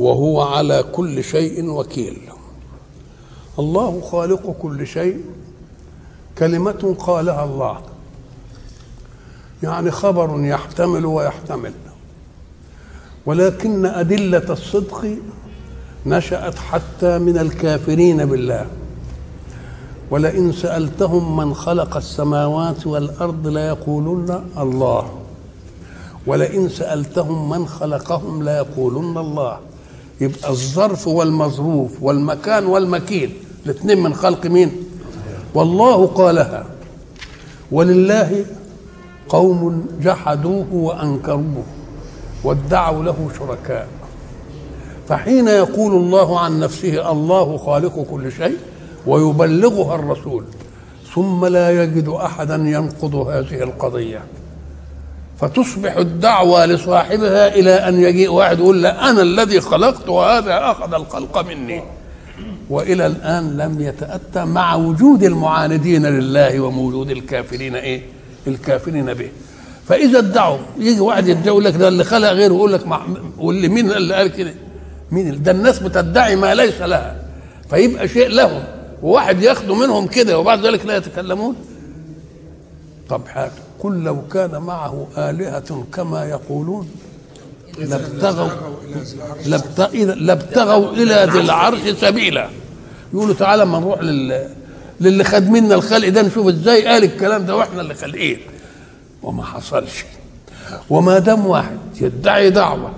وهو على كل شيء وكيل. الله خالق كل شيء كلمة قالها الله. يعني خبر يحتمل ويحتمل. ولكن أدلة الصدق نشأت حتى من الكافرين بالله. ولئن سألتهم من خلق السماوات والأرض ليقولن الله. ولئن سألتهم من خلقهم ليقولن الله. يبقى الظرف والمظروف والمكان والمكين الاثنين من خلق مين؟ والله قالها. ولله قوم جحدوه وأنكروه وادعوا له شركاء. فحين يقول الله عن نفسه الله خالق كل شيء ويبلغها الرسول ثم لا يجد أحدا ينقض هذه القضية. فتصبح الدعوة لصاحبها إلى أن يجيء واحد يقول لا أنا الذي خلقت وهذا أخذ الخلق مني. وإلى الآن لم يتأتى مع وجود المعاندين لله وموجود الكافرين إيه؟ الكافرين به. فإذا ادعوا يجي واحد يدعي لك ده اللي خلق غيره يقول لك واللي مين اللي قال كده؟ مين ده الناس بتدعي ما ليس لها. فيبقى شيء لهم وواحد ياخده منهم كده وبعد ذلك لا يتكلمون. طب حاجة. قل لو كان معه آلهة كما يقولون لابتغوا لابتغوا إلى ذي العرش سبيلا. يقولوا تعالى ما نروح لل للي خد منا الخلق ده نشوف إزاي قال الكلام ده وإحنا اللي خالقين. وما حصلش. وما دام واحد يدعي دعوة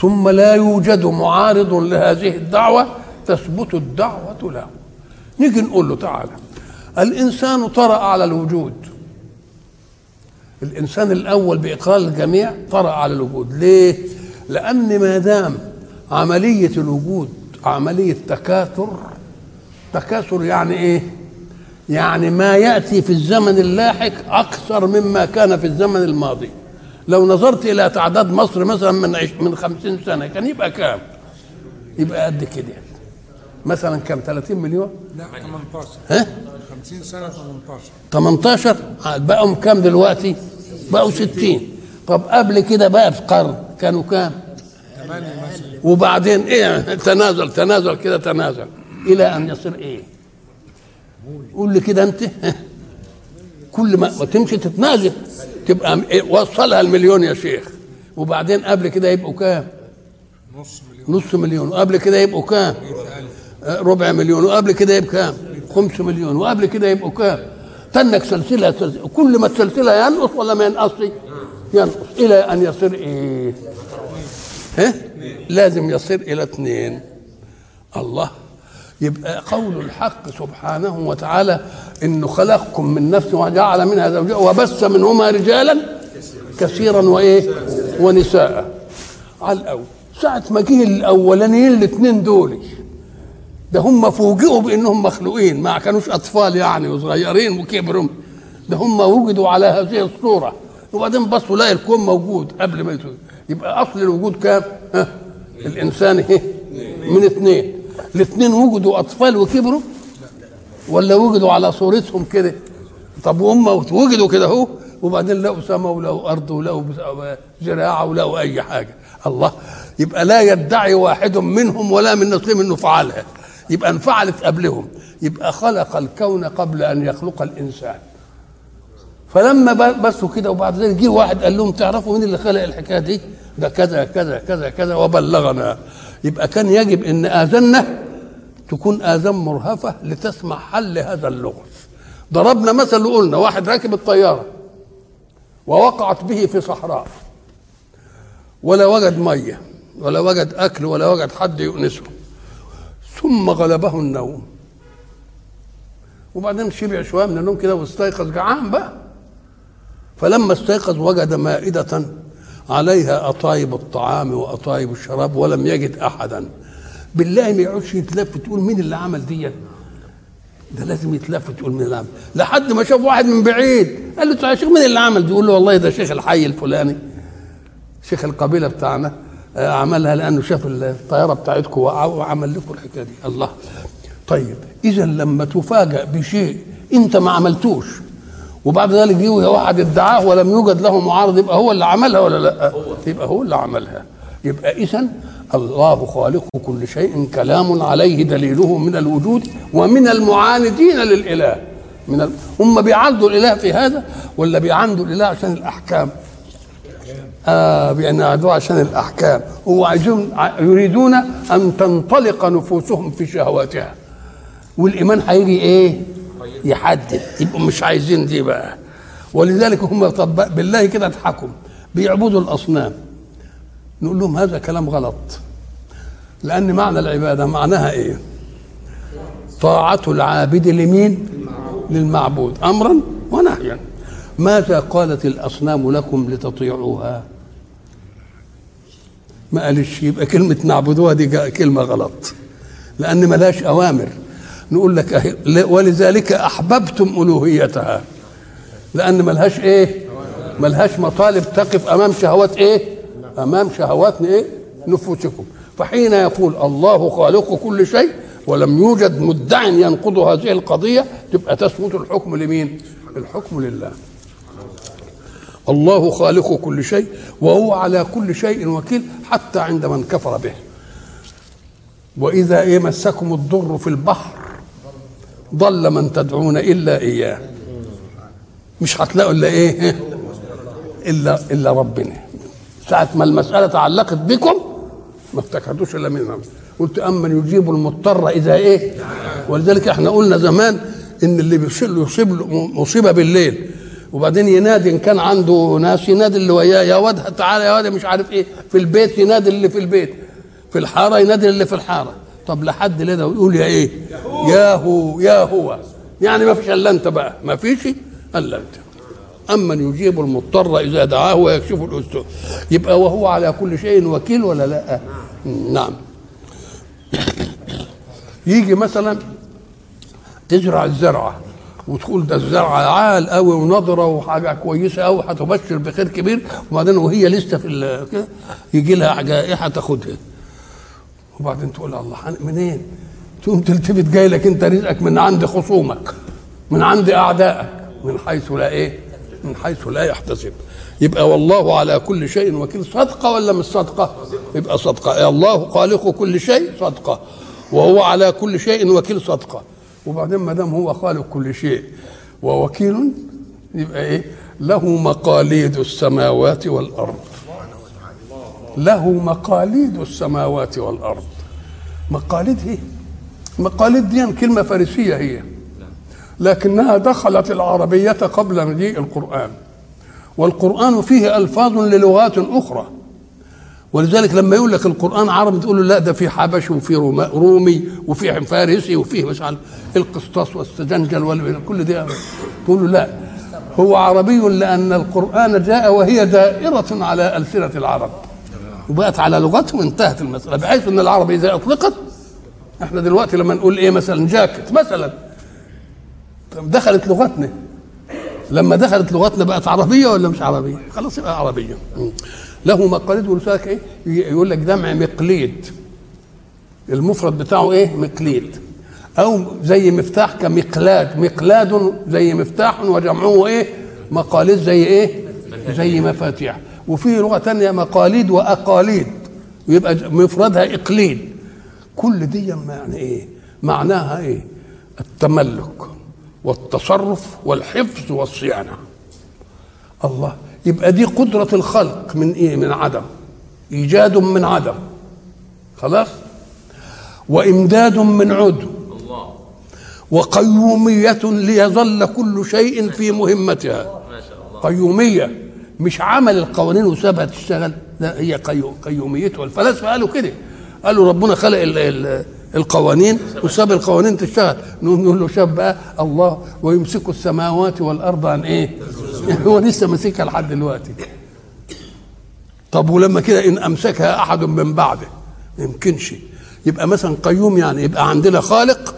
ثم لا يوجد معارض لهذه الدعوة تثبت الدعوة له. نيجي نقول له تعالى الإنسان طرأ على الوجود الإنسان الأول باقرار الجميع طرأ على الوجود. ليه؟ لأن ما دام عملية الوجود عملية تكاثر تكاثر يعني إيه؟ يعني ما يأتي في الزمن اللاحق أكثر مما كان في الزمن الماضي. لو نظرت إلى تعداد مصر مثلا من من خمسين سنة كان يبقى كام؟ يبقى قد كده. مثلا كم 30 مليون؟ لا 18 ها 50 سنة؟ 18 18 بقوا كام دلوقتي؟ بقوا 60 طب قبل كده بقى في قرن كانوا كام؟ 8 مثلا وبعدين إيه؟ تنازل تنازل كده تنازل. إلى أن يصير إيه؟ قول لي كده أنت. كل ما, تمشي تتنازل تبقى إيه؟ وصلها المليون يا شيخ. وبعدين قبل كده يبقوا كام؟ نص مليون. نص مليون. وقبل كده يبقوا كام؟ ربع مليون. وقبل كده يبقى كام؟ خمس مليون. وقبل كده يبقوا كام؟ تنك سلسلة سلسله كل ما السلسلة ينقص ولا ما ينقصش؟ ينقص. إلى أن يصير إيه؟ ها لازم يصير إلى اثنين. الله. يبقى قول الحق سبحانه وتعالى إنه خلقكم من نفس وجعل منها زوجها وبث منهما رجالا كثيرا وإيه؟ ونساء. على الأول. ساعة ما جه الأولانيين الاثنين دول ده هم فوجئوا بإنهم مخلوقين ما كانوش أطفال يعني وصغيرين وكبروا. ده هم وجدوا على هذه الصورة. وبعدين بصوا لا الكون موجود قبل ما يتوجد. يبقى أصل الوجود كام؟ ها؟ الإنسان إيه؟ من اثنين. الاثنين وجدوا أطفال وكبروا؟ ولا وجدوا على صورتهم كده؟ طب وهم وجدوا كده أهو وبعدين لقوا سماء ولقوا أرض ولقوا زراعة ولقوا أي حاجة. الله! يبقى لا يدعي واحد منهم ولا من نسلهم إنه فعلها. يبقى انفعلت قبلهم. يبقى خلق الكون قبل أن يخلق الإنسان. فلما بسوا كده وبعد ذلك جه واحد قال لهم تعرفوا مين اللي خلق الحكاية دي؟ ده كذا كذا كذا كذا وبلغنا. يبقى كان يجب إن آذاننا تكون آذان مرهفة لتسمع حل هذا اللغز. ضربنا مثل وقلنا واحد راكب الطيارة ووقعت به في صحراء. ولا وجد مية ولا وجد أكل ولا وجد حد يؤنسه. ثم غلبه النوم. وبعدين شبع شوية من النوم كده واستيقظ. جعان بقى. فلما استيقظ وجد مائدة عليها أطايب الطعام وأطايب الشراب ولم يجد أحدا. بالله ما يقعدش يتلف تقول مين اللي عمل دي ده لازم يتلف تقول مين اللي عمل. لحد ما شاف واحد من بعيد. قال له يا شيخ مين اللي عمل؟ دي يقول له والله ده شيخ الحي الفلاني. شيخ القبيلة بتاعنا. عملها لأنه شاف الطيارة بتاعتكم وعمل لكم الحكاية دي الله طيب اذا لما تفاجأ بشيء أنت ما عملتوش وبعد ذلك جه واحد ادعاه ولم يوجد له معارض يبقى هو اللي عملها ولا لا؟ يبقى هو اللي عملها يبقى اذا الله خالق كل شيء كلام عليه دليله من الوجود ومن المعاندين للإله من ال... هم بيعاندوا الإله في هذا ولا بيعاندوا الإله عشان الأحكام؟ آه بينادوا عشان الأحكام. هو يريدون أن تنطلق نفوسهم في شهواتها. والإيمان هيجي إيه؟ يحدد. يبقوا مش عايزين دي بقى. ولذلك هم طب بالله كده اضحكوا بيعبدوا الأصنام. نقول لهم هذا كلام غلط. لأن معنى العبادة معناها إيه؟ طاعة العابد لمين؟ للمعبود. أمرا ونهيا. ماذا قالت الأصنام لكم لتطيعوها؟ ما قالش يبقى كلمة نعبدوها دي كلمة غلط لأن ملاش أوامر. نقول لك ولذلك أحببتم ألوهيتها لأن ملهاش إيه؟ ملهاش مطالب تقف أمام شهوات إيه؟ أمام شهوات إيه؟ نفوسكم. فحين يقول الله خالق كل شيء ولم يوجد مدع ينقض هذه القضية تبقى تثبت الحكم لمين؟ الحكم لله. الله خالق كل شيء وهو على كل شيء وكيل حتى عند من كفر به. وإذا مسكم الضر في البحر ضل من تدعون إلا إياه. مش هتلاقوا إلا إيه؟ إلا إلا ربنا. ساعة ما المسألة تعلقت بكم ما افتكرتوش إلا من قلت أمن يجيب المضطر إذا إيه؟ ولذلك إحنا قلنا زمان إن اللي يصيب له مصيبة بالليل. وبعدين ينادي إن كان عنده ناس ينادي اللي وياه يا واد تعالى يا واد مش عارف إيه في البيت ينادي اللي في البيت. في الحارة ينادي اللي في الحارة. طب لحد ده ويقول يا إيه؟ يا هو يا هو. يعني ما فيش إلا أنت بقى. ما فيش إلا أنت. امن يجيب المضطر إذا دعاه ويكشف الاسوء يبقى وهو على كل شيء وكيل ولا لا؟ نعم. يجي مثلا تزرع الزرعة. وتقول ده الزرع عال قوي ونضرة وحاجة كويسة قوي هتبشر بخير كبير وبعدين وهي لسه في كده يجي لها جائحة تاخدها وبعدين تقول الله منين؟ تقوم تلتفت جاي لك أنت رزقك من عند خصومك من عند أعدائك من حيث لا إيه؟ من حيث لا يحتسب يبقى والله على كل شيء وكيل صدقة ولا مش صدقة؟ يبقى صدقة الله خالق كل شيء صدقة وهو على كل شيء وكيل صدقة وبعدين ما دام هو خالق كل شيء ووكيل يبقى إيه؟ له مقاليد السماوات والأرض. له مقاليد السماوات والأرض. مقاليد إيه مقاليد دي كلمة فارسية هي. لكنها دخلت العربية قبل مجيء القرآن. والقرآن فيه ألفاظ للغات أخرى. ولذلك لما يقول لك القرآن عربي تقول له لا ده في حبشي وفي رومي وفي فارسي وفيه مش عارف القسطاس والسجنجل وكل دي. تقول له لا. هو عربي لأن القرآن جاء وهي دائرة على ألسنة العرب. وبقت على لغتهم انتهت المسألة. بحيث إن العربي إذا أطلقت إحنا دلوقتي لما نقول إيه مثلا؟ جاكيت مثلا. دخلت لغتنا. لما دخلت لغتنا بقت عربية ولا مش عربية؟ خلاص يبقى عربية. له مقاليد ولسانك إيه يقول لك جمع مقليد. المفرد بتاعه إيه؟ مقليد. أو زي مفتاح كمقلاد. مقلاد زي مفتاح وجمعه إيه؟ مقاليد زي إيه؟ زي مفاتيح. وفي لغة ثانية مقاليد وأقاليد. يبقى مفردها إقليد. كل دي يعني إيه؟ معناها إيه؟ التملك والتصرف والحفظ والصيانة. الله. يبقى دي قدرة الخلق من إيه؟ من عدم. إيجاد من عدم. خلاص؟ وإمداد من عدم وقيومية ليظل كل شيء في مهمتها. قيومية مش عمل القوانين وسابها تشتغل. لا هي قيوميته الفلاسفة قالوا كده. قالوا ربنا خلق ال ال القوانين وساب القوانين تشتغل. نقول له شاب بقى الله ويمسك السماوات والأرض عن إيه؟ هو لسه ماسكها لحد دلوقتي. طب ولما كده إن أمسكها أحد من بعده؟ ما يمكنش. يبقى مثلا قيوم يعني يبقى عندنا خالق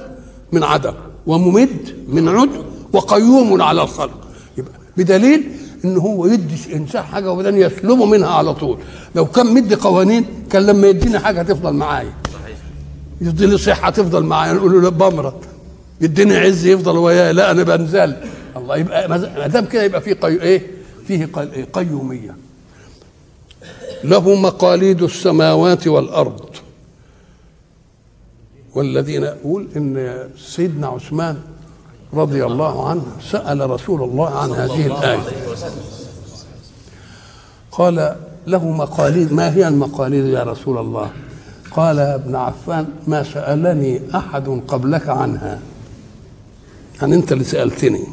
من عدم وممد من عدم وقيوم على الخلق. يبقى بدليل إن هو يدي إنسان حاجة وبعدين يسلبه منها على طول. لو كان مدي قوانين كان لما يديني حاجة تفضل معايا. يديني صحة تفضل معايا نقول له لا بمرض. يديني عز يفضل وياي لا أنا بنزل. الله يبقى ما دام كده يبقى فيه قي... إيه؟ فيه قي... إيه؟ قيومية. له مقاليد السماوات والأرض. والذين يقول إن سيدنا عثمان رضي الله عنه سأل رسول الله عن هذه الآية. قال له مقاليد ما هي المقاليد يا رسول الله؟ قال يا ابن عفان ما سألني أحد قبلك عنها. يعني انت اللي سألتني.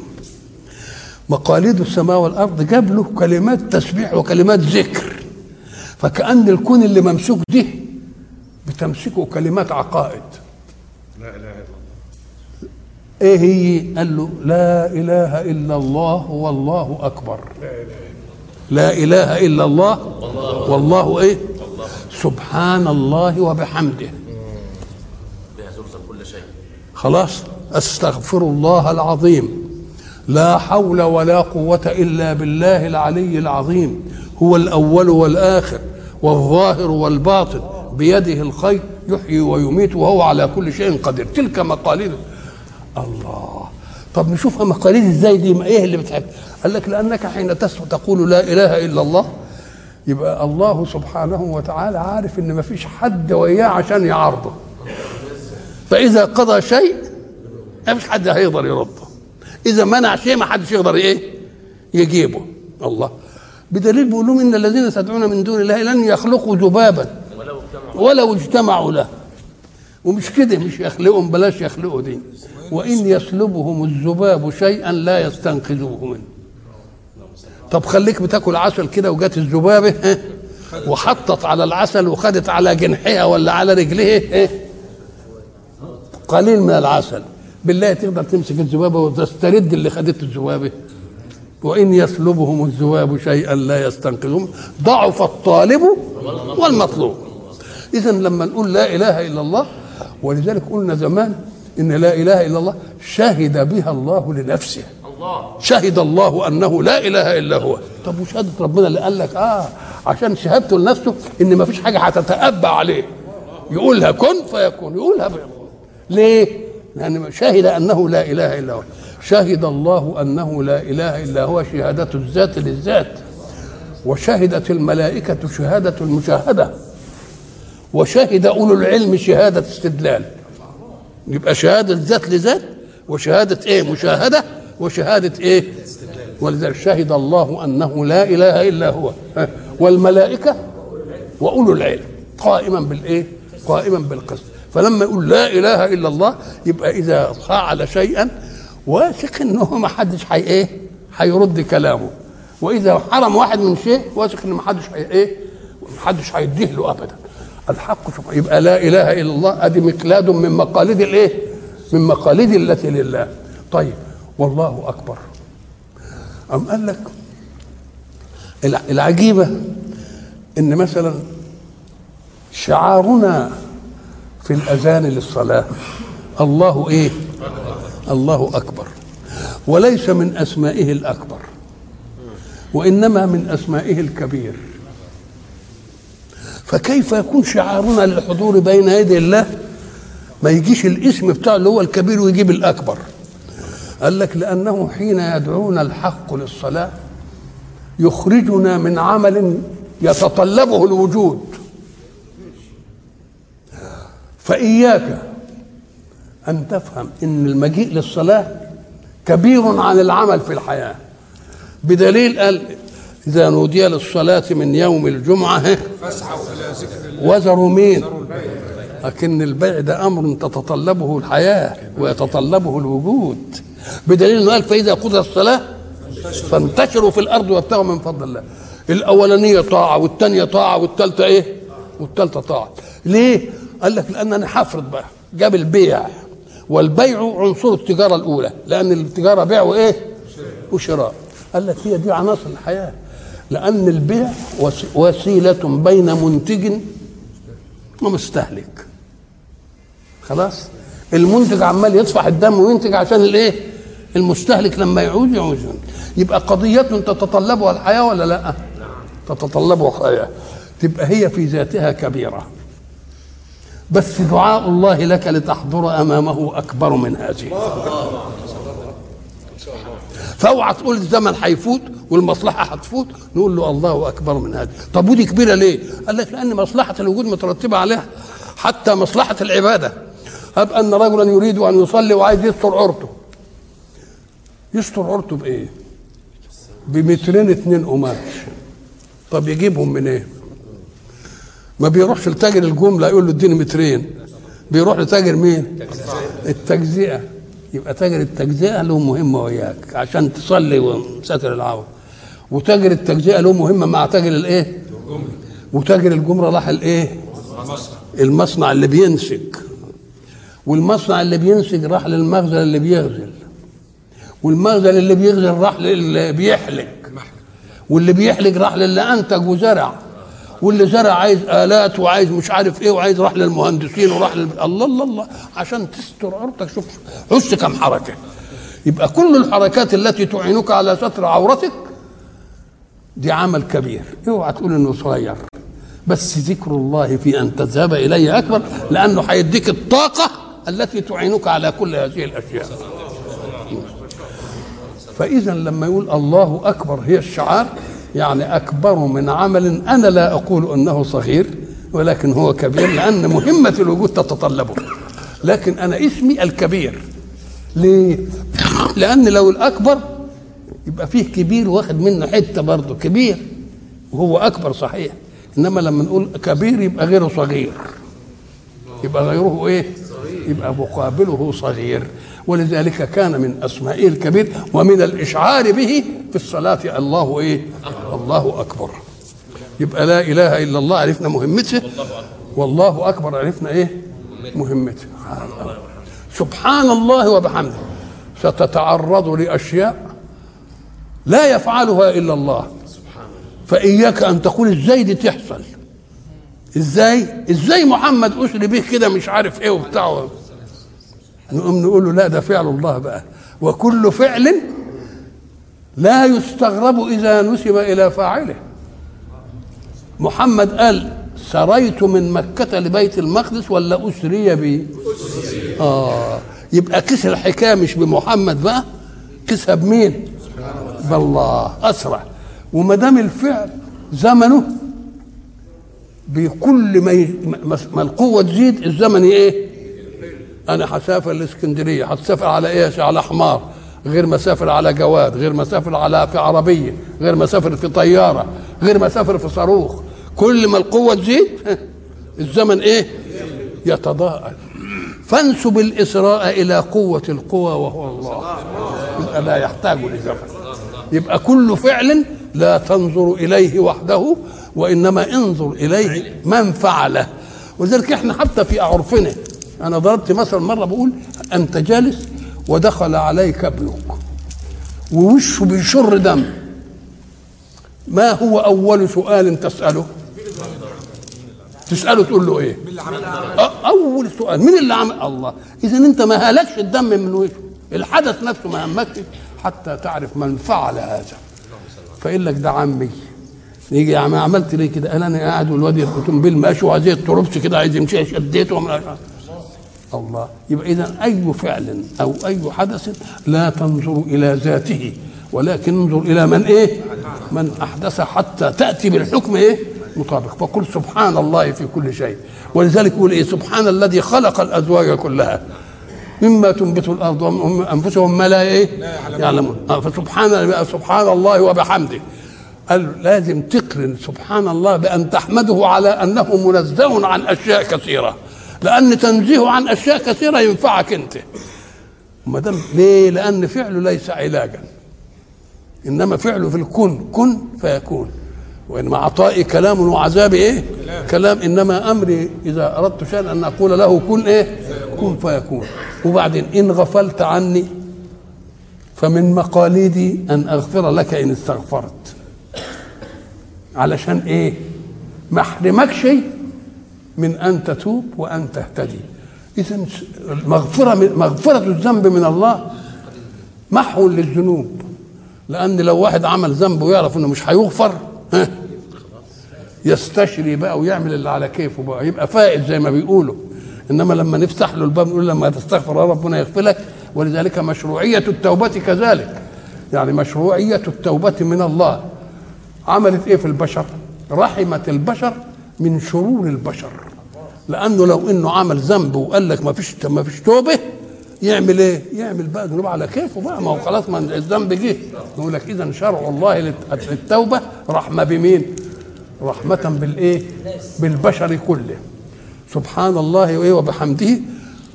مقاليد السماء والأرض جاب له كلمات تسبيح وكلمات ذكر. فكأن الكون اللي ممسوك ده بتمسكه كلمات عقائد. لا إله إلا الله. إيه هي؟ قال له لا إله إلا الله والله أكبر. لا إله إلا الله والله إيه؟ سبحان الله وبحمده. كل شيء خلاص أستغفر الله العظيم. لا حول ولا قوة إلا بالله العلي العظيم. هو الأول والآخر والظاهر والباطن. بيده الخير يحيي ويميت وهو على كل شيء قدير. تلك مقاليد الله. طب نشوفها مقاليد إزاي دي؟ ما إيه اللي بتحب؟ قال لك لأنك حين تسمع تقول لا إله إلا الله. يبقى الله سبحانه وتعالى عارف إن ما فيش حد وياه عشان يعارضه. فإذا قضى شيء ما فيش حد هيقدر يرده. إذا منع شيء ما حدش يقدر إيه؟ يجيبه. الله. بدليل بيقول لهم إن الذين تدعون من دون الله لن يخلقوا ذبابا. ولو اجتمعوا له. ومش كده مش يخلقهم بلاش يخلقوا دي. وإن يسلبهم الذباب شيئا لا يستنقذوه منه. طب خليك بتاكل عسل كده وجات الذبابة وحطت على العسل وخدت على جنحها ولا على رجلها ها، قليل من العسل. بالله تقدر تمسك الذبابة وتسترد اللي خدته الذبابة. وإن يسلبهم الذباب شيئا لا يستنقذهم. ضعف الطالب والمطلوب. اذا لما نقول لا إله إلا الله ولذلك قلنا زمان إن لا إله إلا الله شهد بها الله لنفسه. شهد الله أنه لا إله إلا هو. طب وشهادة ربنا اللي قال لك؟ آه عشان شهادته لنفسه إن ما فيش حاجة هتتأبى عليه. يقولها كن فيكون يقولها بيكون ليه؟ لأن شهد أنه لا إله إلا هو. شهد الله أنه لا إله إلا هو شهادة الذات للذات. وشهدت الملائكة شهادة المشاهدة. وشهد أولو العلم شهادة استدلال. يبقى شهادة ذات لذات وشهادة إيه؟ مشاهدة. وشهادة إيه؟ ولذلك شهد الله أنه لا إله إلا هو. ها، والملائكة وأولو العلم قائما بالإيه؟ قائما بالقسط. فلما يقول لا إله إلا الله يبقى إذا فعل شيئا واثق إنه ما حدش حي إيه؟ هيرد كلامه. وإذا حرم واحد من شيء واثق ان ما حدش حي إيه؟ ما حدش هيديه له ابدا. الحق سبحانه يبقى لا إله إلا الله أدي مقلاد من مقاليد الإيه؟ من مقاليد التي لله. طيب والله أكبر. أم قال لك الع- العجيبة إن مثلا شعارنا في الأذان للصلاة الله إيه؟ الله أكبر. وليس من أسمائه الأكبر وإنما من أسمائه الكبير. فكيف يكون شعارنا للحضور بين يدي الله ما يجيش الاسم بتاعه اللي هو الكبير ويجيب الأكبر؟ قال لك لأنه حين يدعونا الحق للصلاة يخرجنا من عمل يتطلبه الوجود. فإياك أن تفهم أن المجيء للصلاة كبير عن العمل في الحياة. بدليل قال إذا نودي للصلاة من يوم الجمعة وزروا مين؟ لكن البيع ده أمر تتطلبه الحياة ويتطلبه الوجود. بدليل إنه قال فإذا قضى الصلاة فانتشروا في الأرض وابتغوا من فضل الله. الأولانية طاعة والثانية طاعة والثالثة إيه؟ والثالثة طاعة. ليه؟ قال لك لأن أنا هفرض بقى. جاب البيع. والبيع عنصر التجارة الأولى. لأن التجارة بيع وإيه؟ وشراء. قال لك هي دي عناصر الحياة. لأن البيع وس- وسيلة بين منتج ومستهلك. خلاص؟ المنتج عمال يطفح الدم وينتج عشان الإيه؟ المستهلك لما يعود يعود يبقى قضية تتطلبها الحياة ولا لا؟ تتطلبها الحياة. تبقى هي في ذاتها كبيرة. بس دعاء الله لك لتحضر أمامه أكبر من هذه. فأوعى تقول الزمن هيفوت والمصلحة هتفوت نقول له الله أكبر من هذا طب ودي كبيرة ليه؟ قال لك لأن مصلحة الوجود مترتبة عليها. حتى مصلحة العبادة. هب أن رجلا يريد أن يصلي وعايز يستر عورته يستر عورته بإيه؟ بمترين اتنين قماش طب يجيبهم منين إيه؟ ما بيروحش لتاجر الجملة يقول له اديني مترين. بيروح لتاجر مين؟ التجزئة. يبقى تاجر التجزئة له مهمة وياك عشان تصلي وستر العوره وتاجر التجزئة له مهمة مع تاجر الإيه؟ وتاجر الجمرة راح الإيه؟ المصنع اللي بينسج. والمصنع اللي بينسج راح للمخزن اللي بيغزل. والمخزن اللي بيغزل راح للي بيحلق. واللي بيحلق راح للي أنتج وزرع. واللي زرع عايز آلات وعايز مش عارف إيه وعايز راح للمهندسين وراح لل... الله الله الله. عشان تستر عورتك. شوف حس كم حركة. يبقى كل الحركات التي تعينك على ستر عورتك دي عمل كبير. اوعى تقول إنه صغير. بس ذكر الله في أن تذهب إليه أكبر لأنه هيديك الطاقة التي تعينك على كل هذه الأشياء. فاذا لما يقول الله أكبر هي الشعار يعني أكبر من عمل أنا لا أقول أنه صغير ولكن هو كبير لأن مهمة الوجود تتطلبه. لكن أنا اسمي الكبير. ليه؟ لأن لو الأكبر يبقى فيه كبير واخد منه حتة برضه كبير. وهو أكبر صحيح. إنما لما نقول كبير يبقى غيره صغير. يبقى غيره إيه؟ يبقى مقابله صغير. ولذلك كان من أسمائه الكبير ومن الإشعار به في الصلاة الله إيه؟ الله أكبر. يبقى لا إله إلا الله عرفنا مهمته. والله أكبر عرفنا إيه؟ مهمته. سبحان الله وبحمده. ستتعرض لأشياء لا يفعلها إلا الله. فإياك أن تقول إزاي دي تحصل. إزاي؟ إزاي محمد أسري به كده مش عارف إيه وبتاع؟ نقوم نقول له لا ده فعل الله بقى. وكل فعل لا يستغرب إذا نسب إلى فاعله. محمد قال سريت من مكة لبيت المقدس ولا أسري بي؟ آه. يبقى كيس الحكاية مش بمحمد بقى كيسها بمين؟ بالله أسرع. وما دام الفعل زمنه بكل ما. ما القوة تزيد الزمن إيه؟ أنا هسافر الاسكندريه هتسافر على إيه على حمار غير ما أسافر على جواد غير ما أسافر على في عربية غير ما أسافر في طيارة غير ما أسافر في صاروخ. كل ما القوة تزيد الزمن إيه؟ يتضاءل. فانسب الإسراء إلى قوة القوى وهو الله. يبقى لا يحتاج لزمن. يبقى كل فعل لا تنظر إليه وحده وإنما انظر إليه من فعله. ولذلك إحنا حتى في عرفنا أنا ضربت مثلا مرة بقول أنت جالس ودخل عليك ابنك ووشه بيشر دم. ما هو أول سؤال تسأله؟ تسأله تقول له إيه؟ أول سؤال مين اللي عمل؟ الله. اذا أنت ما هلكش الدم من وشه الحدث نفسه ما همكش حتى تعرف من فعل هذا. فيقول لك ده عمي. يجي يا عم عملت ليه كده؟ قال أنا قاعد والواد الاوتوموبيل ماشي وعايز التربس كده عايز يمشي شديته الله. يبقى اذا أي فعل أو أي حدث لا تنظر إلى ذاته ولكن انظر إلى من إيه؟ من أحدث حتى تأتي بالحكم إيه؟ مطابق. فقل سبحان الله في كل شيء. ولذلك يقول إيه؟ سبحان الذي خلق الأزواج كلها. مما تنبت الأرض ومن أنفسهم ما لا إيه؟ يعلمون. فسبحان سبحان الله وبحمده. قال لازم تقرن سبحان الله بأن تحمده على أنه منزه عن أشياء كثيرة. لأن تنزيهه عن أشياء كثيرة ينفعك أنت. ما دام ليه؟ لأن فعله ليس علاجا. إنما فعله في الكن. كن فيكون. وانما عطائي كلام وعذابي إيه؟ كلام. إنما أمري إذا أردت شيئا أن أقول له كن إيه؟ كن فيكون. وبعدين إن غفلت عني فمن مقاليدي أن أغفر لك إن استغفرت. علشان إيه؟ ما أحرمكش من أن تتوب وأن تهتدي. اذا مغفره مغفرة الذنب من الله محو للذنوب. لأن لو واحد عمل ذنب ويعرف إنه مش هيغفر يستشري بقى ويعمل اللي على كيفه بقى يبقى فائز زي ما بيقولوا. إنما لما نفتح له الباب نقول لما تستغفر ربنا يغفر لك ولذلك مشروعية التوبة كذلك. يعني مشروعية التوبة من الله. عملت إيه في البشر؟ رحمت البشر من شرور البشر. لأنه لو إنه عمل ذنب وقال لك ما فيش ما فيش توبة يعمل إيه؟ يعمل بقى ذنوب على كيفه بقى. ما هو خلاص ما الذنب جه. يقول لك اذا شرع الله للتوبة رحمة بمين؟ رحمة بالإيه؟ بالبشر كله. سبحان الله وإيه وبحمده.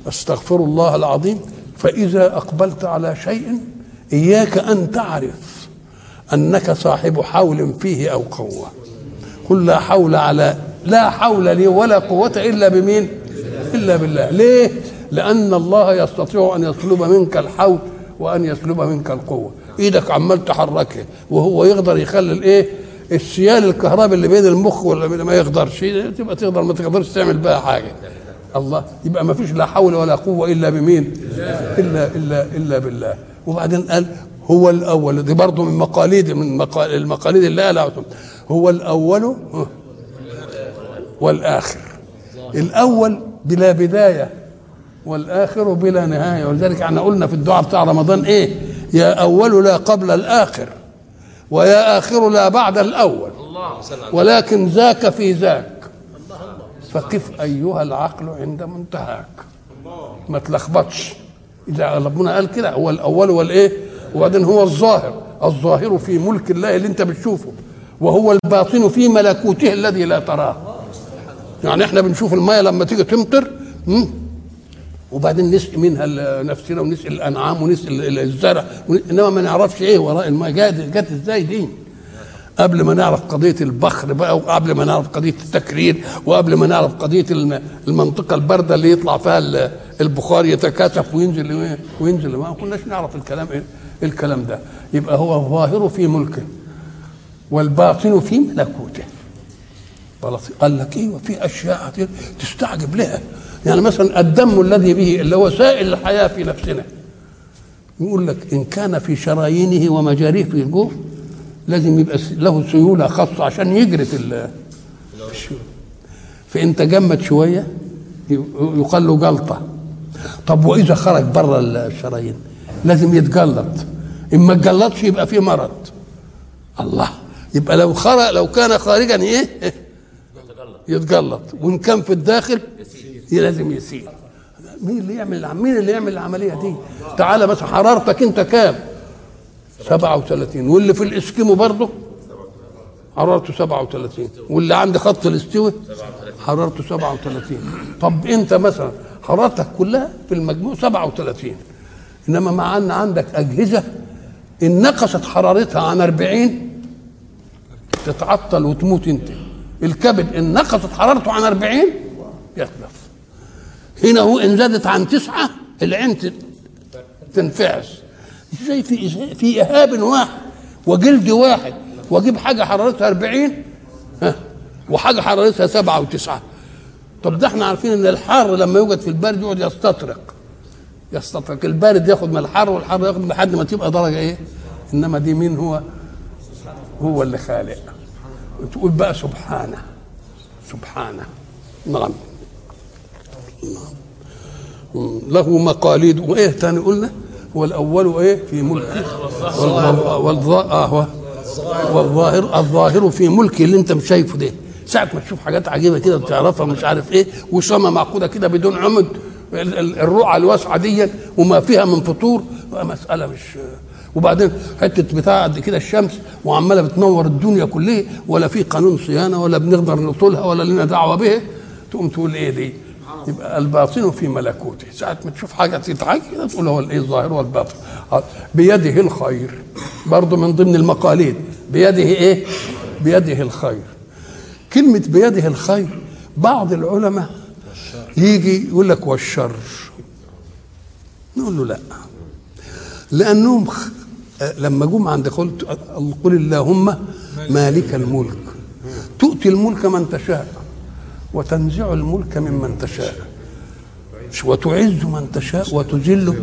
أستغفر الله العظيم. فإذا أقبلت على شيء إياك أن تعرف أنك صاحب حول فيه أو قوة. قل لا حول على لا حول لي ولا قوة إلا بمين؟ إلا بالله. ليه؟ لأن الله يستطيع أن يسلب منك الحول وأن يسلب منك القوة. إيدك عمال تحركها وهو يقدر يخلي الإيه؟ السيال الكهرباء اللي بين المخ ولا ما يقدرش تبقى تقدر ما تقدرش تعمل بها حاجة. الله يبقى ما فيش لا حول ولا قوة إلا بمين؟ الا الا إلا بالله. وبعدين قال هو الأول. دي برضه من مقاليد من مقال المقاليد اللي قالها هو الأول والآخر. الأول بلا بداية والآخر بلا نهاية. ولذلك إحنا قلنا في الدعاء بتاع رمضان إيه؟ يا أول لا قبل الآخر ويا آخر لا بعد الأول. ولكن ذاك في ذاك. فقف أيها العقل عند منتهاك؟ ما تلخبطش. إذا ربنا قال كده هو الأول والإيه؟ وبعدين هو الظاهر. الظاهر في ملك الله اللي انت بتشوفه. وهو الباطن في ملكوته الذي لا تراه. يعني إحنا بنشوف الميه لما تيجي تمطر وبعدين نسقي منها نفسنا ونسقي الأنعام ونسقي الزرع. إنما ما نعرفش إيه وراء الميه جت إزاي دي؟ قبل ما نعرف قضية البخر بقى وقبل ما نعرف قضية التكرير وقبل ما نعرف قضية المنطقة الباردة اللي يطلع فيها البخار يتكاثف وينزل وينزل. ما كناش نعرف الكلام. إيه الكلام ده. يبقى هو الظاهر في ملكه والباطن في ملكوته. قال لك أيوه في أشياء تستعجب لها. يعني مثلا الدم الذي به اللي هو سائل الحياة في نفسنا. يقول لك إن كان في شرايينه ومجاريه في الجوف لازم يبقى له سيولة خاصة عشان يجري في فان تجمد شوية يقال له جلطة. طب وإذا خرج بره الشرايين؟ لازم يتجلط. ان ما اتجلطش يبقى فيه مرض. الله. يبقى لو خرج لو كان خارجا إيه؟ يتجلط. وإن كان في الداخل لازم يسيل مين اللي يعمل مين اللي يعمل العملية دي؟ تعالى بس حرارتك أنت كام؟ 37 واللي في الإسكيمو برضه؟ حرارته 37 واللي عند خط الاستوى حرارته 37 طب أنت مثلا حرارتك كلها في المجموع 37 إنما مع أن عندك أجهزة إن نقصت حرارتها عن 40 تتعطل وتموت أنت. الكبد إن نقصت حرارته عن 40 يتلف. هنا هو إن زادت عن تسعة العين تنفعس إزاي في في اهاب واحد وجلد واحد وأجيب حاجة حرارتها 40 ها وحاجة حرارتها سبعة وتسعة. طب ده إحنا عارفين إن الحر لما يوجد في البارد يقعد يستطرق. يستطرق البارد ياخد من الحر والحر ياخد لحد ما تبقى درجة إيه؟ إنما دي مين هو؟ هو اللي خالق. تقول بقى سبحانه. سبحانه. نعم. له مقاليد. وإيه تاني قلنا؟ هو الأول إيه؟ في ملكه والظاهر والظاهر. الظاهر في ملكه اللي أنت مش شايفه ده. ساعة ما تشوف حاجات عجيبة كده بتعرفها مش عارف إيه. وسما معقودة كده بدون عمد. الرقعة الواسعة دي وما فيها من فطور مسألة مش وبعدين حتة بتاع قد كده الشمس وعمالة بتنور الدنيا كلها ولا في قانون صيانة ولا بنقدر نطولها ولا لنا دعوة به تقوم تقول إيه دي؟ يبقى الباطن في ملكوته. ساعة ما تشوف حاجة تتعج تقول هو الإيه الظاهر والباطن. بيده الخير. برضه من ضمن المقاليد. بيده إيه؟ بيده الخير. كلمة بيده الخير بعض العلماء يجي يقول لك والشر. نقول له لا. لأنهم لما جم عند قلت قل اللهم مالك الملك. تؤتي الملك من تشاء وتنزع الملك ممن تشاء وتعز من تشاء وتذل.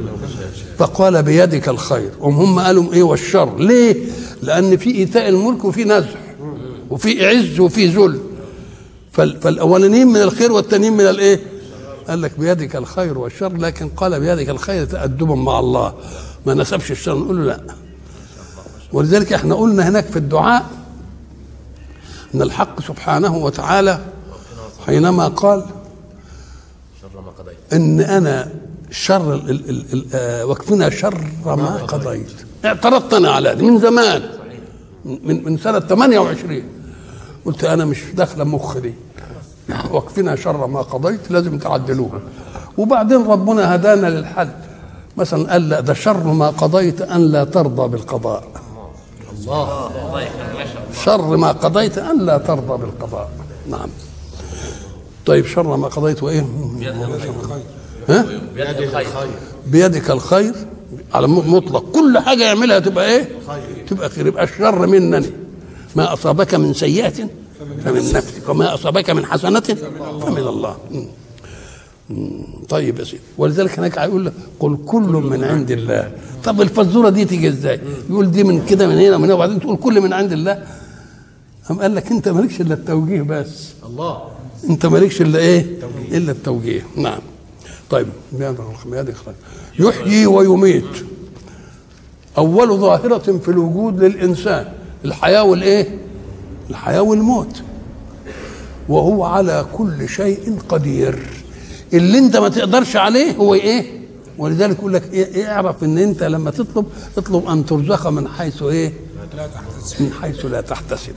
فقال بيدك الخير. هم هم قالوا إيه والشر؟ ليه؟ لأن في إيتاء الملك وفي نزع وفي عز وفي ذل. فال- فالأولانيين من الخير والتانيين من الإيه؟ قال لك بيدك الخير والشر لكن قال بيدك الخير تأدبا مع الله. ما نسبش الشر نقول له لا. ولذلك إحنا قلنا هناك في الدعاء إن الحق سبحانه وتعالى حينما قال إن أنا شر ال آه، شر ما قضيت. اعترضت أنا على هذه من زمان من من سنة 28 قلت أنا مش داخله مخ دي. واكفنا شر ما قضيت لازم تعدلوها. وبعدين ربنا هدانا للحل مثلا قال لا ده شر ما قضيت أن لا ترضى بالقضاء. شر ما قضيت أن لا ترضى بالقضاء. نعم. طيب شر ما قضيت وإيه؟ ها؟ بيد الخير بيدك الخير. على مطلق. كل حاجة يعملها تبقى إيه؟ تبقى خير. يبقى الشر منني. ما أصابك من سيئة فمن نفسك وما أصابك من حسنة فمن الله. طيب يا سيدي. ولذلك هناك هيقول لك قل كل من عند الله. طب الفزورة دي تيجي إزاي؟ يقول دي من كده من هنا ومن هنا وبعدين تقول كل من عند الله. قام قال لك أنت مالكش إلا التوجيه بس. الله. أنت مالكش إلا إيه؟ إلا التوجيه. نعم. طيب. يحيي ويميت. أول ظاهرة في الوجود للإنسان. الحياة والإيه؟ الحياة والموت. وهو على كل شيء قدير. اللي انت ما تقدرش عليه هو إيه؟ ولذلك يقول لك إيه إيه اعرف ان انت لما تطلب اطلب ان ترزق من حيث إيه؟ من حيث لا تحتسب.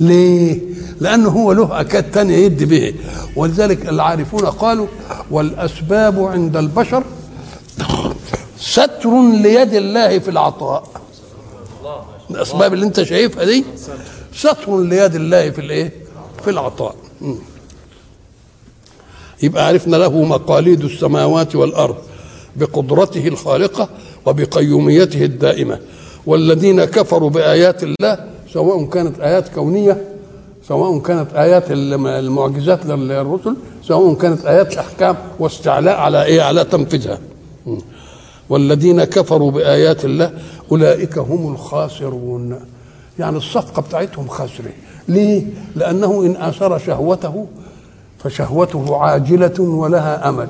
ليه؟ لأنه هو له أياد تانية يدي به. ولذلك العارفون قالوا والأسباب عند البشر ستر ليد الله في العطاء. الأسباب اللي أنت شايفها دي ستر ليد الله في الإيه؟ في العطاء. يبقى عرفنا له مقاليد السماوات والأرض بقدرته الخالقة وبقيوميته الدائمة والذين كفروا بآيات الله سواء كانت آيات كونية سواء كانت الم- المعجزات للرسل سواء كانت آيات أحكام واستعلاء على إيه على تنفيذها. والذين كفروا بآيات الله أولئك هم الخاسرون يعني الصفقة بتاعتهم خاسرة ليه؟ لأنه إن آثر شهوته فشهوته عاجلة ولها أمد.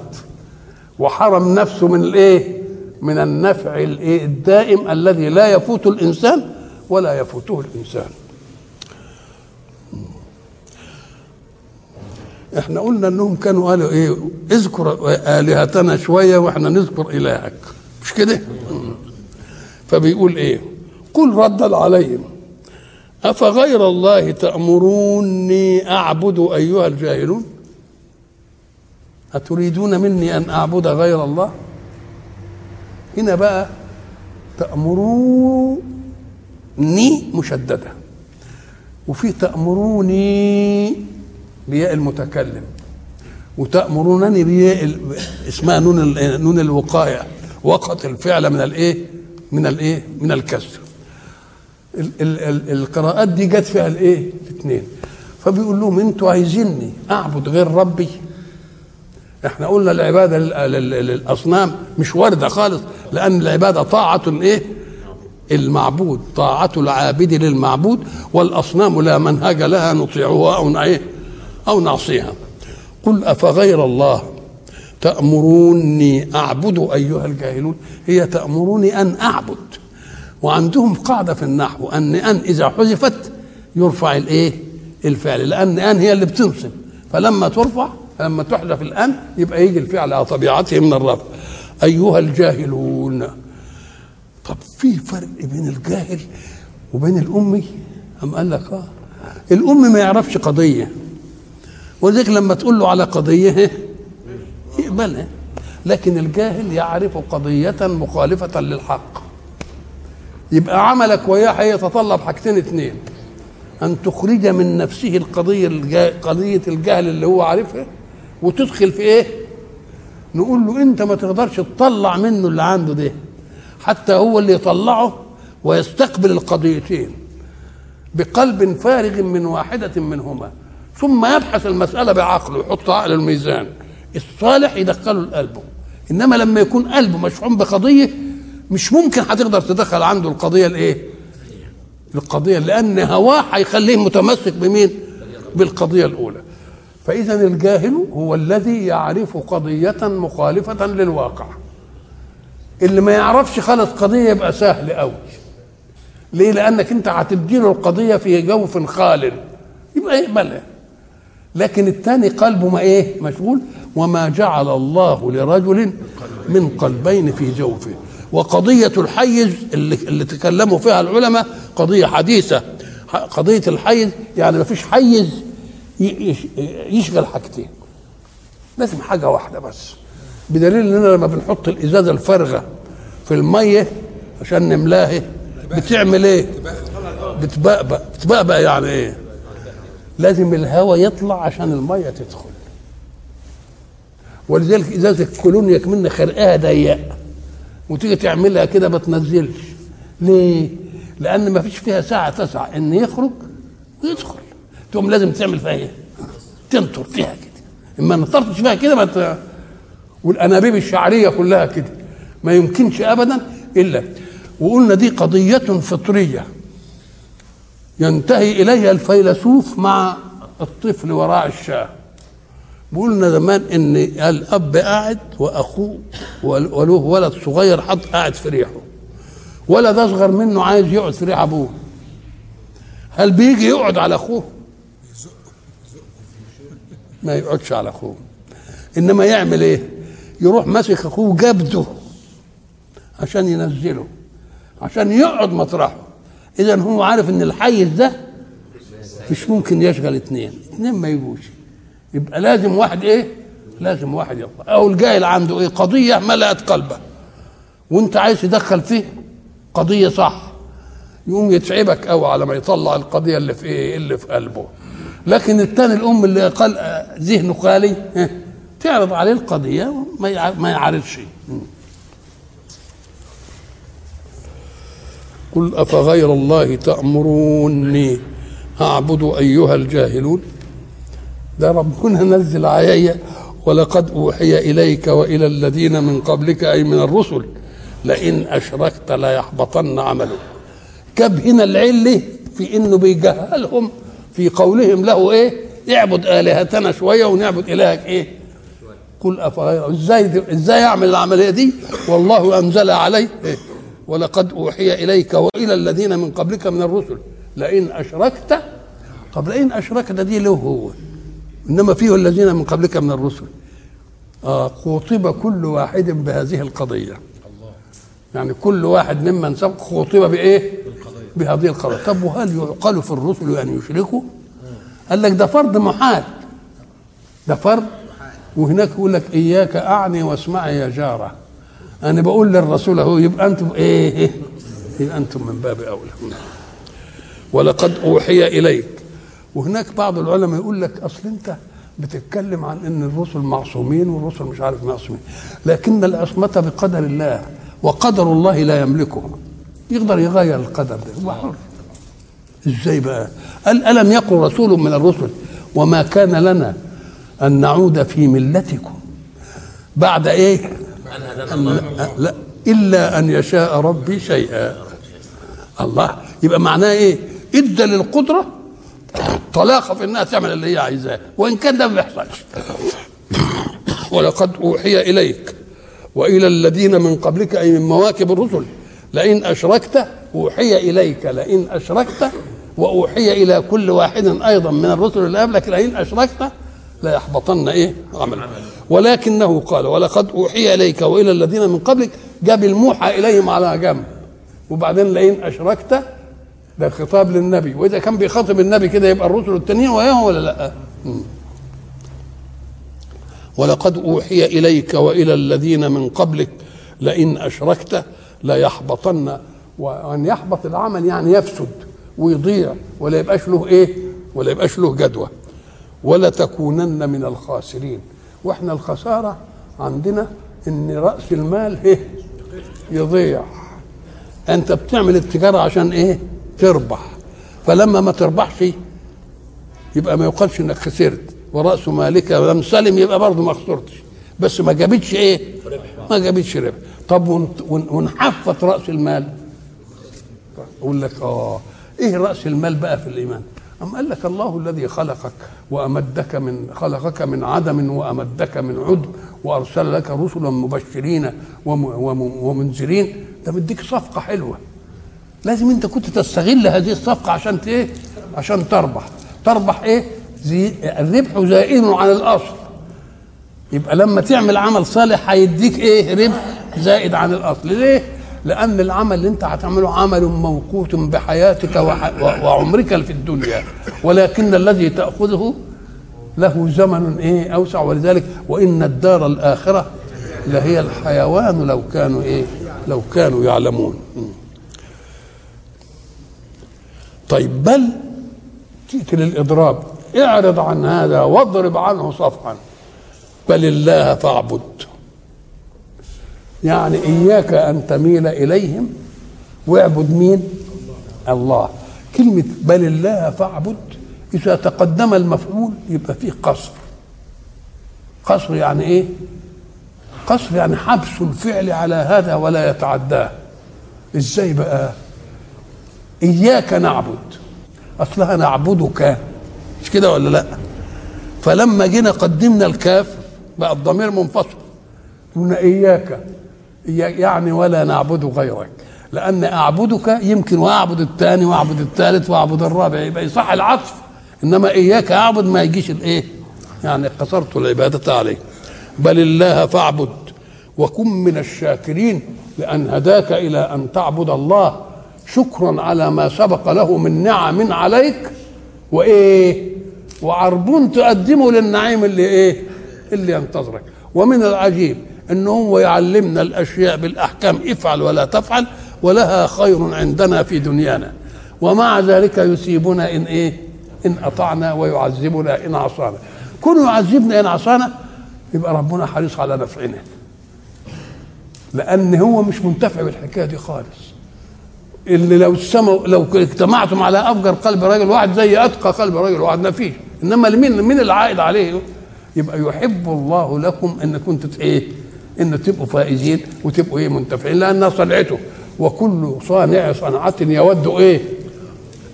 وحرم نفسه من الإيه؟ من النفع الإيه؟ الدائم الذي لا يفوت الإنسان ولا يفوته الإنسان. إحنا قلنا إنهم كانوا قالوا إيه؟ اذكر آلهتنا شوية وإحنا نذكر إلهك. مش كده؟ فبيقول إيه؟ قل ردا عليهم. أفغير الله تأمروني أعبد أيها الجاهلون أتريدون مني أن أعبد غير الله هنا بقى تأمروني مشددة وفي تأمروني بياء المتكلم وتأمرونني بياء اسمها نون نون الوقاية وقت الفعل من الايه؟ من الايه؟ من الكسر. ال ال ال القراءات دي جت فيها الايه؟ الاثنين. فبيقول لهم أنتوا عايزيني اعبد غير ربي؟ إحنا قلنا العبادة لل- لل- للأصنام مش واردة خالص لأن العبادة طاعة إيه؟ المعبود. طاعة العابد للمعبود والأصنام لا منهج لها نطيعها أو نعيه أو نعصيها. قل أفغير الله؟ تأمروني أعبد أيها الجاهلون. هي تأمروني أن أعبد. وعندهم قاعدة في النحو أن أن إذا حذفت يرفع الايه الفعل لأن أن هي اللي بتنصب. فلما ترفع لما تحذف الان يبقى يجي الفعل على طبيعته من الرفع. أيها الجاهلون. طب في فرق بين الجاهل وبين الأمي؟ أم قال لك آه. الام ما يعرفش قضية. ولذلك لما تقول له على قضية يقبلها. لكن الجاهل يعرف قضية مخالفة للحق. يبقى عملك وياه هيتطلب حاجتين اتنين. أن تخرج من نفسه القضية الجا... قضية الجهل اللي هو عارفها وتدخل في إيه؟ نقول له أنت ما تقدرش تطلع منه اللي عنده ده. حتى هو اللي يطلعه ويستقبل القضيتين. بقلب فارغ من واحدة منهما. ثم يبحث المسألة بعقله يحط عقل الميزان. الصالح يدخله لقلبه إنما لما يكون قلبه مشحون بقضية مش ممكن هتقدر تدخل عنده القضية الإيه؟ القضية لأن هواه هيخليه متمسك بمين؟ بالقضية الأولى. فإذا الجاهل هو الذي يعرف قضية مخالفة للواقع. اللي ما يعرفش خالص قضية يبقى سهل قوي ليه؟ لأنك أنت هتديله القضية في جوف خال. يبقى يقبلها. لكن الثاني قلبه ما إيه؟ مشغول. وما جعل الله لرجل من قلبين في جوفه. وقضية الحيز اللي, اللي تكلموا فيها العلماء قضية حديثة. قضية الحيز يعني ما فيش حيز يشغل حاجتين. لازم حاجة واحدة بس. بدليل إننا لما بنحط الإزازة الفارغة في المية عشان نملاها بتعمل إيه؟ بتبقبق بتبقبق يعني إيه؟ لازم الهواء يطلع عشان المية تدخل. ولذلك إزازة كولونيا كمان خرقها ضيق. وتيجي تعملها كده ما تنزلش. ليه؟ لأن ما فيش فيها ساعة تسع إن يخرج ويدخل. تقوم لازم تعمل فيها إيه؟ تنطر فيها كده. إما نطرتش فيها كده ما ت... والأنابيب الشعرية كلها كده. ما يمكنش ابدا إلا. وقلنا دي قضية فطرية. ينتهي إليها الفيلسوف مع الطفل وراء الشاه. بقولنا زمان إن الأب قاعد وأخوه وله ولد صغير حط قاعد في ريحه. ولد أصغر منه عايز يقعد في ريح أبوه. هل بيجي يقعد على أخوه؟ ما يقعدش على أخوه. إنما يعمل إيه؟ يروح ماسك أخوه جبده عشان ينزله عشان يقعد مطرحه. اذا هو عارف إن الحيز ده مش ممكن يشغل اثنين اثنين ما يجوش. يبقى لازم واحد إيه؟ لازم واحد يطلع. أو الجاهل عنده إيه؟ قضية ملأت قلبه. وأنت عايز تدخل فيه؟ قضية صح. يقوم يتعبك قوي على ما يطلع القضية اللي في إيه؟ اللي في قلبه. لكن الثاني الأم اللي قال ذهنه خالي تعرض عليه القضية ما يعرفش قل أفغير الله تأمروني أعبد أيها الجاهلون؟ ده ربنا نزل علي ولقد أوحي إليك وإلى الذين من قبلك أي من الرسل لئن أشركت ليحبطن عملك. كب هنا العلة في إنه بيجهلهم في قولهم له إيه؟ اعبد آلهتنا شوية ونعبد إلهك إيه؟ قل أفغير إزاي إزاي أعمل العملية دي؟ والله أنزل علي إيه؟ ولقد أوحي إليك وإلى الذين من قبلك من الرسل لئن أشركت طب لئن أشركت دي له هو. إنما فيه الذين من قبلك من الرسل. آه خوطب كل واحد بهذه القضية. يعني كل واحد ممن سبق خوطب بإيه؟ بهذه القضية. طب وهل يعقل في الرسل ان يشركوا؟ قال لك ده فرض محال. ده فرض. وهناك يقول لك إياك أعني واسمعي يا جارة. أنا بقول للرسول أهو يبقى أنتم إيه؟ يبقى أنتم من باب أولى. ولقد أوحي إليك. وهناك بعض العلماء يقول لك أصل أنت بتتكلم عن إن الرسل معصومين والرسل مش عارف معصومين. لكن العصمه بقدر الله وقدر الله لا يملكه يقدر يغير القدر ده. هو حر. إزاي بقى؟ قال ألم يقل رسول من الرسل وما كان لنا أن نعود في ملتكم؟ بعد إيه؟ أن لا إلا أن يشاء ربي شيئا. الله. يبقى معناه إيه؟ إدى للقدرة طلاقة في إنها تعمل اللي هي عايزاه وإن كان ده ما بيحصلش. ولقد أوحي إليك وإلى الذين من قبلك أي من مواكب الرسل لئن أشركت أوحي إليك لئن أشركت وأوحي إلى كل واحد أيضا من الرسل اللي قبلك لئن أشركت لا يحبطن إيه؟ عمل ولكنه قال ولقد أوحي إليك وإلى الذين من قبلك جاب الموحى إليهم على جنب. وبعدين لئن أشركت ده خطاب للنبي. وإذا كان بيخاطب النبي كده يبقى الرسل التانيين وياهم ولا لأ؟ ولقد أوحي إليك وإلى الذين من قبلك لئن أشركت ليحبطن وأن يحبط العمل يعني يفسد ويضيع ولا يبقاش له إيه؟ ولا يبقاش له جدوى. ولا تكونن من الخاسرين. وإحنا الخسارة عندنا إن رأس المال إيه؟ يضيع. أنت بتعمل التجارة عشان إيه؟ تربح. فلما ما تربحش يبقى ما يقالش إنك خسرت. ورأس مالك لم سلم يبقى برضه ما خسرتش. بس ما جابتش إيه؟ ما جابتش ربح. طب ونحفظ رأس المال. أقول لك آه إيه رأس المال بقى في الإيمان؟ أم قال لك الله الذي خلقك وأمدك من خلقك من عدم وأمدك من عدم وأرسل لك رسلا مبشرين وم- وم- ومنذرين. ده مديك صفقة حلوة. لازم أنت كنت تستغل هذه الصفقة عشان إيه؟ عشان تربح. تربح إيه؟ زي الربح زائد عن الأصل. يبقى لما تعمل عمل صالح هيديك إيه؟ ربح زائد عن الأصل. ليه؟ لأن العمل اللي انت هتعمله عمل موقوت بحياتك وعمرك في الدنيا. ولكن الذي تأخذه له زمن إيه؟ أوسع. ولذلك وإن الدار الآخرة لهي الحيوان لو كانوا إيه؟ لو كانوا يعلمون. طيب بل تأتي للإضراب. اعرض عن هذا واضرب عنه صفحا. بل الله فاعبد. يعني إياك أن تميل إليهم واعبد مين؟ الله. كلمة بل الله فاعبد إذا تقدم المفعول يبقى فيه قصر. قصر يعني إيه؟ قصر يعني حبس الفعل على هذا ولا يتعداه. إزاي بقى؟ إياك نعبد. أصلها نعبدك مش كده ولا لأ؟ فلما جينا قدمنا الكاف بقى الضمير منفصل. قلنا إياك. يعني ولا نعبد غيرك. لأن أعبدك يمكن وأعبد الثاني وأعبد الثالث وأعبد الرابع يبقى يصح العطف. إنما إياك أعبد ما يجيش الإيه؟ يعني قصرت العبادة عليه. بل الله فاعبد. وكن من الشاكرين لأن هداك إلى أن تعبد الله. شكرا على ما سبق له من نعم عليك. وإيه؟ وعربون تقدمه للنعيم اللي إيه؟ اللي ينتظرك. ومن العجيب إن هو يعلمنا الأشياء بالأحكام افعل ولا تفعل ولها خير عندنا في دنيانا. ومع ذلك يثيبنا إن إيه؟ إن أطعنا ويعذبنا إن عصانا. كون يعذبنا إن عصانا يبقى ربنا حريص على نفعنا. لأن هو مش منتفع بالحكاية دي خالص. اللي لو السماء لو اجتمعتم على أفجر قلب رجل واحد زي أتقى قلب رجل واحد ما فيش. إنما مين مين العائد عليه؟ يبقى يحب الله لكم إن كنتوا إيه؟ إن تبقوا فائزين وتبقوا إيه؟ منتفعين لأنها صنعته. وكل صانع صنعة يود إيه؟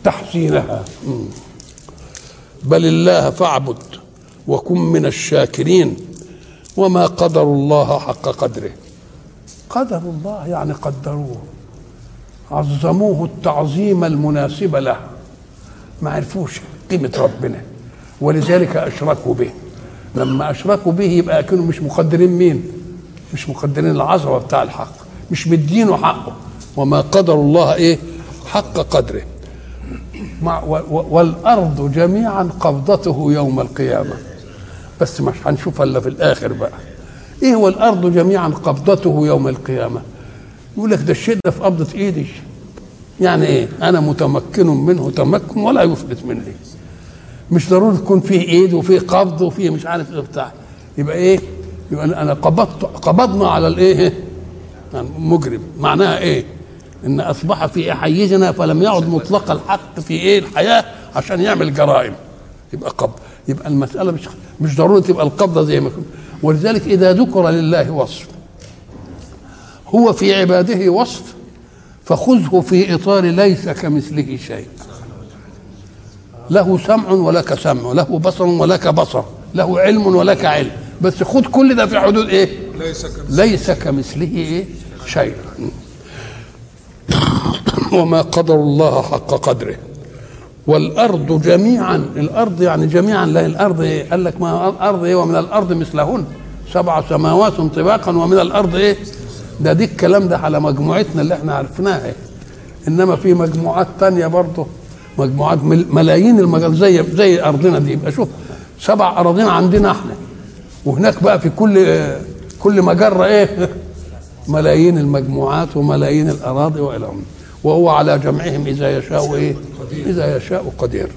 تحسينها. بل الله فاعبد وكن من الشاكرين وما قدر الله حق قدره. قدر الله يعني قدروه. عظموه التعظيم المناسب له. ما عرفوش قيمة ربنا ولذلك أشركوا به. لما أشركوا به يبقى كانوا مش مقدرين مين؟ مش مقدرين العظمة بتاع الحق مش مدينه حقه. وما قدر الله إيه؟ حق قدره. مع والأرض جميعا قبضته يوم القيامة. بس مش هنشوفها إلا في الآخر بقى. إيه هو الأرض جميعا قبضته يوم القيامة؟ يقول لك ده الشيء ده في قبضة إيدي. يعني إيه؟ أنا متمكن منه تمكن ولا يفلت مني. مش ضروري تكون فيه إيد وفيه قبض وفيه مش عارف إيه بتاع يبقى إيه؟ يبقى أنا قبضت قبضنا على الإيه؟ يعني مجرم. معناها إيه؟ إن أصبح في حيزنا فلم يعد مطلق الحق في إيه؟ الحياة عشان يعمل جرائم. يبقى قبض. يبقى المسألة مش مش ضروري تبقى القبضة زي ما كنت. ولذلك إذا ذكر لله وصف هو في عباده وصف فخذه في إطار ليس كمثله شيء. له سمع ولك سمع له بصر ولك بصر له علم ولك علم. بس خد كل ده في حدود إيه؟ ليس كمثله. ليس كمثله إيه؟ شيء. وما قدر الله حق قدره. والأرض جميعا الأرض يعني جميعا لا الأرض إيه؟ قال لك ما الأرض إيه؟ ومن الأرض مثلهن سبع سماوات طباقا ومن الأرض إيه؟ ده دي الكلام ده على مجموعتنا اللي إحنا عرفناها إنما في مجموعات تانية برضه مجموعات مل- ملايين المجال زي زي أرضنا دي. يبقى شوف سبع أراضين عندنا إحنا. وهناك بقى في كل كل مجره إيه؟ ملايين المجموعات وملايين الأراضي وإلى آخره. وهو على جمعهم إذا يشاء إيه؟ إذا يشاء قدير.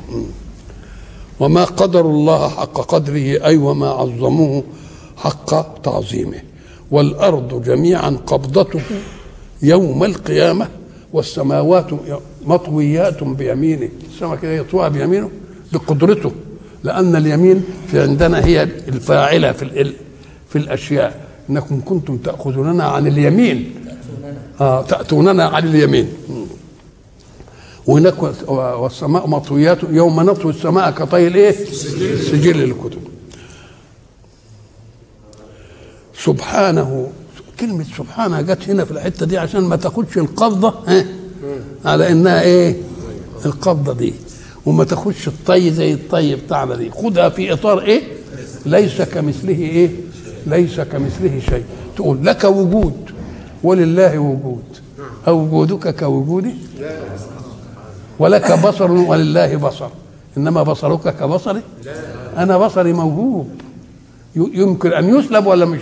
وما قدر الله حق قدره أي وما عظموه حق تعظيمه. والأرض جميعا قبضته يوم القيامة والسماوات مطويات بيمينه. السماء كده يطوها بيمينه بقدرته لأن اليمين في عندنا هي الفاعلة في في الأشياء. إنكم كنتم تأخذوننا عن اليمين. آه تأتوننا عن اليمين. وهناك والسماء مطويات يوم نطوي السماء كطي الإيه؟ سجل الكتب سبحانه. كلمة سبحانه جت هنا في الحتة دي عشان ما تاخدش القبضة على إنها إيه؟ القبضة دي. وما تاخدش الطي زي الطي بتاعنا دي. خدها في إطار إيه؟ ليس كمثله إيه؟ ليس كمثله شيء. تقول لك وجود. ولله وجود. أو وجودك كوجودي ولك بصر ولله بصر. إنما بصرك كبصري أنا بصري موهوب يمكن أن يسلب ولا مش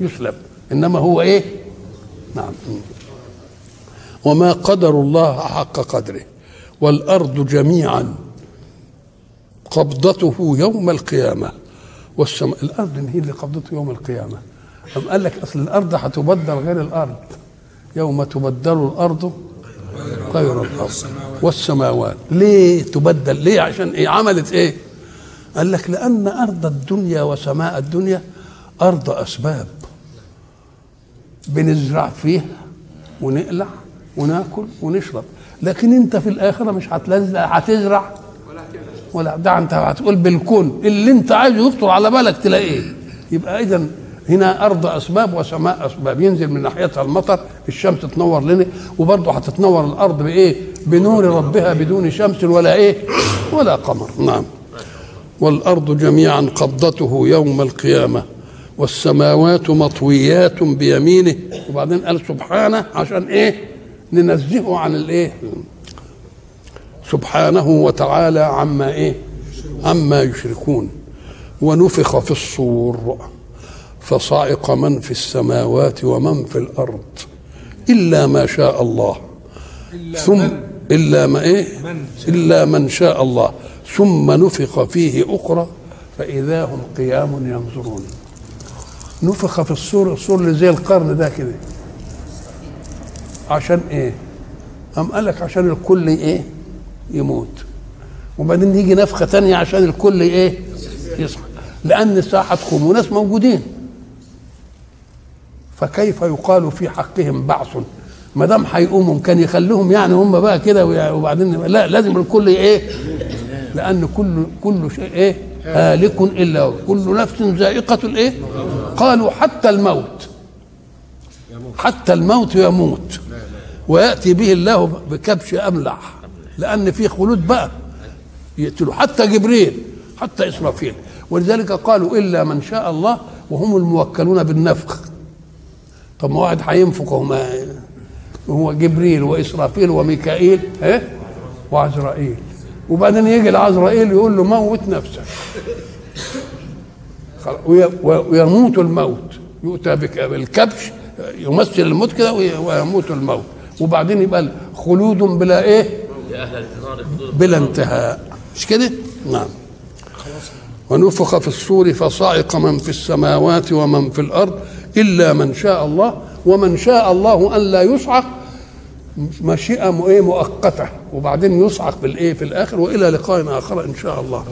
يسلب إنما هو إيه؟ نعم. وما قدر الله حق قدره والأرض جميعا قبضته يوم القيامة. والسماء الأرض هي اللي قبضته يوم القيامة. أم قال لك أصل الأرض هتبدل غير الأرض. يوم تبدل الأرض غير الأرض. والسماوات. ليه تبدل؟ ليه؟ عشان إيه؟ عملت إيه؟ قال لك لأن أرض الدنيا وسماء الدنيا أرض أسباب. بنزرع فيها ونقلع وناكل ونشرب. لكن أنت في الآخرة مش هتزرع. ولا ده أنت هتقول بالكون. اللي أنت عايزه يخطر على بالك تلاقيه. يبقى اذا هنا أرض أسباب وسماء أسباب. ينزل من ناحيتها المطر الشمس تنور لنا وبرضه هتتنور الأرض بإيه؟ بنور ربها بدون شمس ولا إيه؟ ولا قمر. نعم. والأرض جميعا قبضته يوم القيامة والسماوات مطويات بيمينه. وبعدين قال سبحانه عشان إيه؟ ننزهه عن الإيه؟ سبحانه وتعالى عما إيه؟ عما يشركون. ونفخ في الصور فصعق من في السماوات ومن في الأرض. إلا ما شاء الله. ثم إلا ما إيه؟ إلا من شاء الله. ثم نفخ فيه أخرى فإذا هم قيام ينظرون. نفخ في الصور الصور اللي زي القرن ده كده. عشان إيه؟ قام قال لك عشان الكل إيه؟ يموت. وبعدين يجي نفخة تانية عشان الكل إيه؟ يصحى. لأن الساعة هتقوم وناس موجودين. فكيف يقال في حقهم بعث؟ ما دام هيقوموا كان يخليهم يعني هم بقى كده وبعدين لا لازم الكل إيه؟ لأن كل كل شيء إيه؟ هالك هو. كل نفس ذائقة الإيه؟ قالوا حتى الموت. حتى الموت يموت. ويأتي به الله بكبش أملح. لأن في خلود بقى. يقتلوا حتى جبريل حتى إسرافيل. ولذلك قالوا إلا من شاء الله وهم الموكلون بالنفخ. طب ما واحد هينفخ هما هو جبريل وإسرافيل وميكائيل ها وعزرائيل. وبعدين يجي العزرائيل يقول له موت نفسك. ويموت الموت. يؤتى بالكبش يمثل الموت كده ويموت الموت. وبعدين يبقى خلود بلا إيه؟ بلا انتهاء. مش كده؟ نعم. ونفخ في الصور فصعق من في السماوات ومن في الأرض إلا من شاء الله ومن شاء الله أن لا يصعق مشيئة مؤقتة وبعدين يصعق في الآخر وإلى لقاء آخر إن شاء الله.